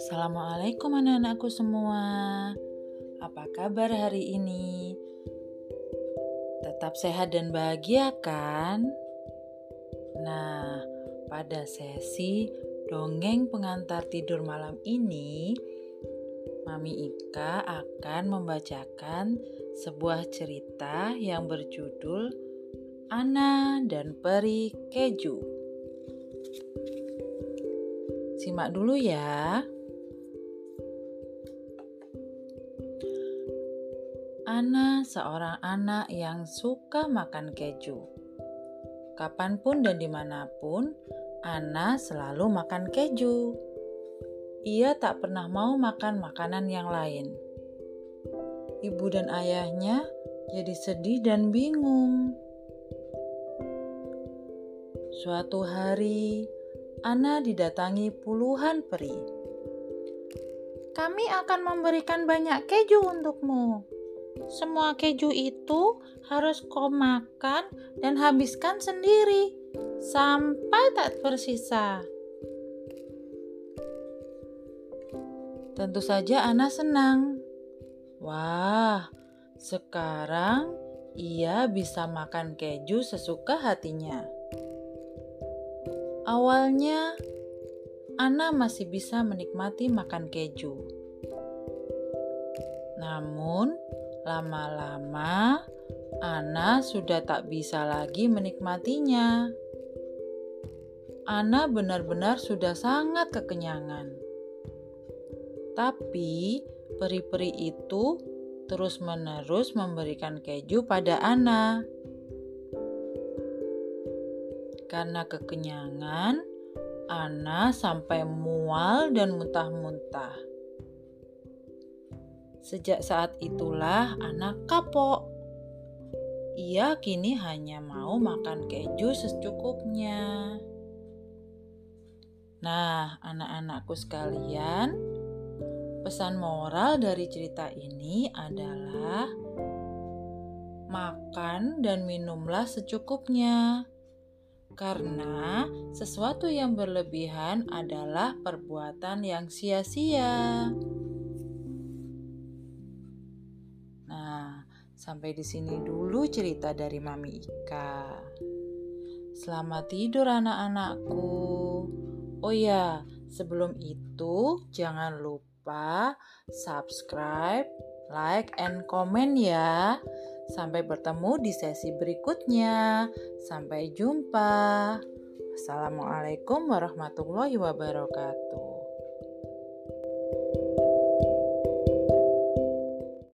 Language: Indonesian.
Assalamualaikum anak-anakku semua. Apa kabar hari ini? Tetap sehat dan bahagia kan? Nah, pada sesi dongeng pengantar tidur malam ini, Mami Ika akan membacakan sebuah cerita yang berjudul Ana dan Peri Keju. Simak dulu ya. Ana seorang anak yang suka makan keju. Kapan pun dan di mana pun, Ana selalu makan keju. Ia tak pernah mau makan makanan yang lain. Ibu dan ayahnya jadi sedih dan bingung. Suatu hari, Ana didatangi puluhan peri. Kami akan memberikan banyak keju untukmu, semua keju itu harus kau makan dan habiskan sendiri sampai tak bersisa. Tentu saja Ana senang. Wah, sekarang ia bisa makan keju sesuka hatinya. Awalnya, Ana masih bisa menikmati makan keju. Namun, Lama-lama, Ana sudah tak bisa lagi menikmatinya. Ana benar-benar sudah sangat kekenyangan. Tapi peri-peri itu terus-menerus memberikan keju pada Ana. Karena kekenyangan, Ana sampai mual dan muntah-muntah. Sejak saat itulah anak kapok. Ia kini hanya mau makan keju secukupnya. Nah, anak-anakku sekalian, pesan moral dari cerita ini adalah makan dan minumlah secukupnya. Karena sesuatu yang berlebihan adalah perbuatan yang sia-sia. Sampai di sini dulu cerita dari Mami Ika. Selamat tidur anak-anakku. Oh ya, sebelum itu jangan lupa subscribe, like, and comment ya. Sampai bertemu di sesi berikutnya. Sampai jumpa. Assalamualaikum warahmatullahi wabarakatuh.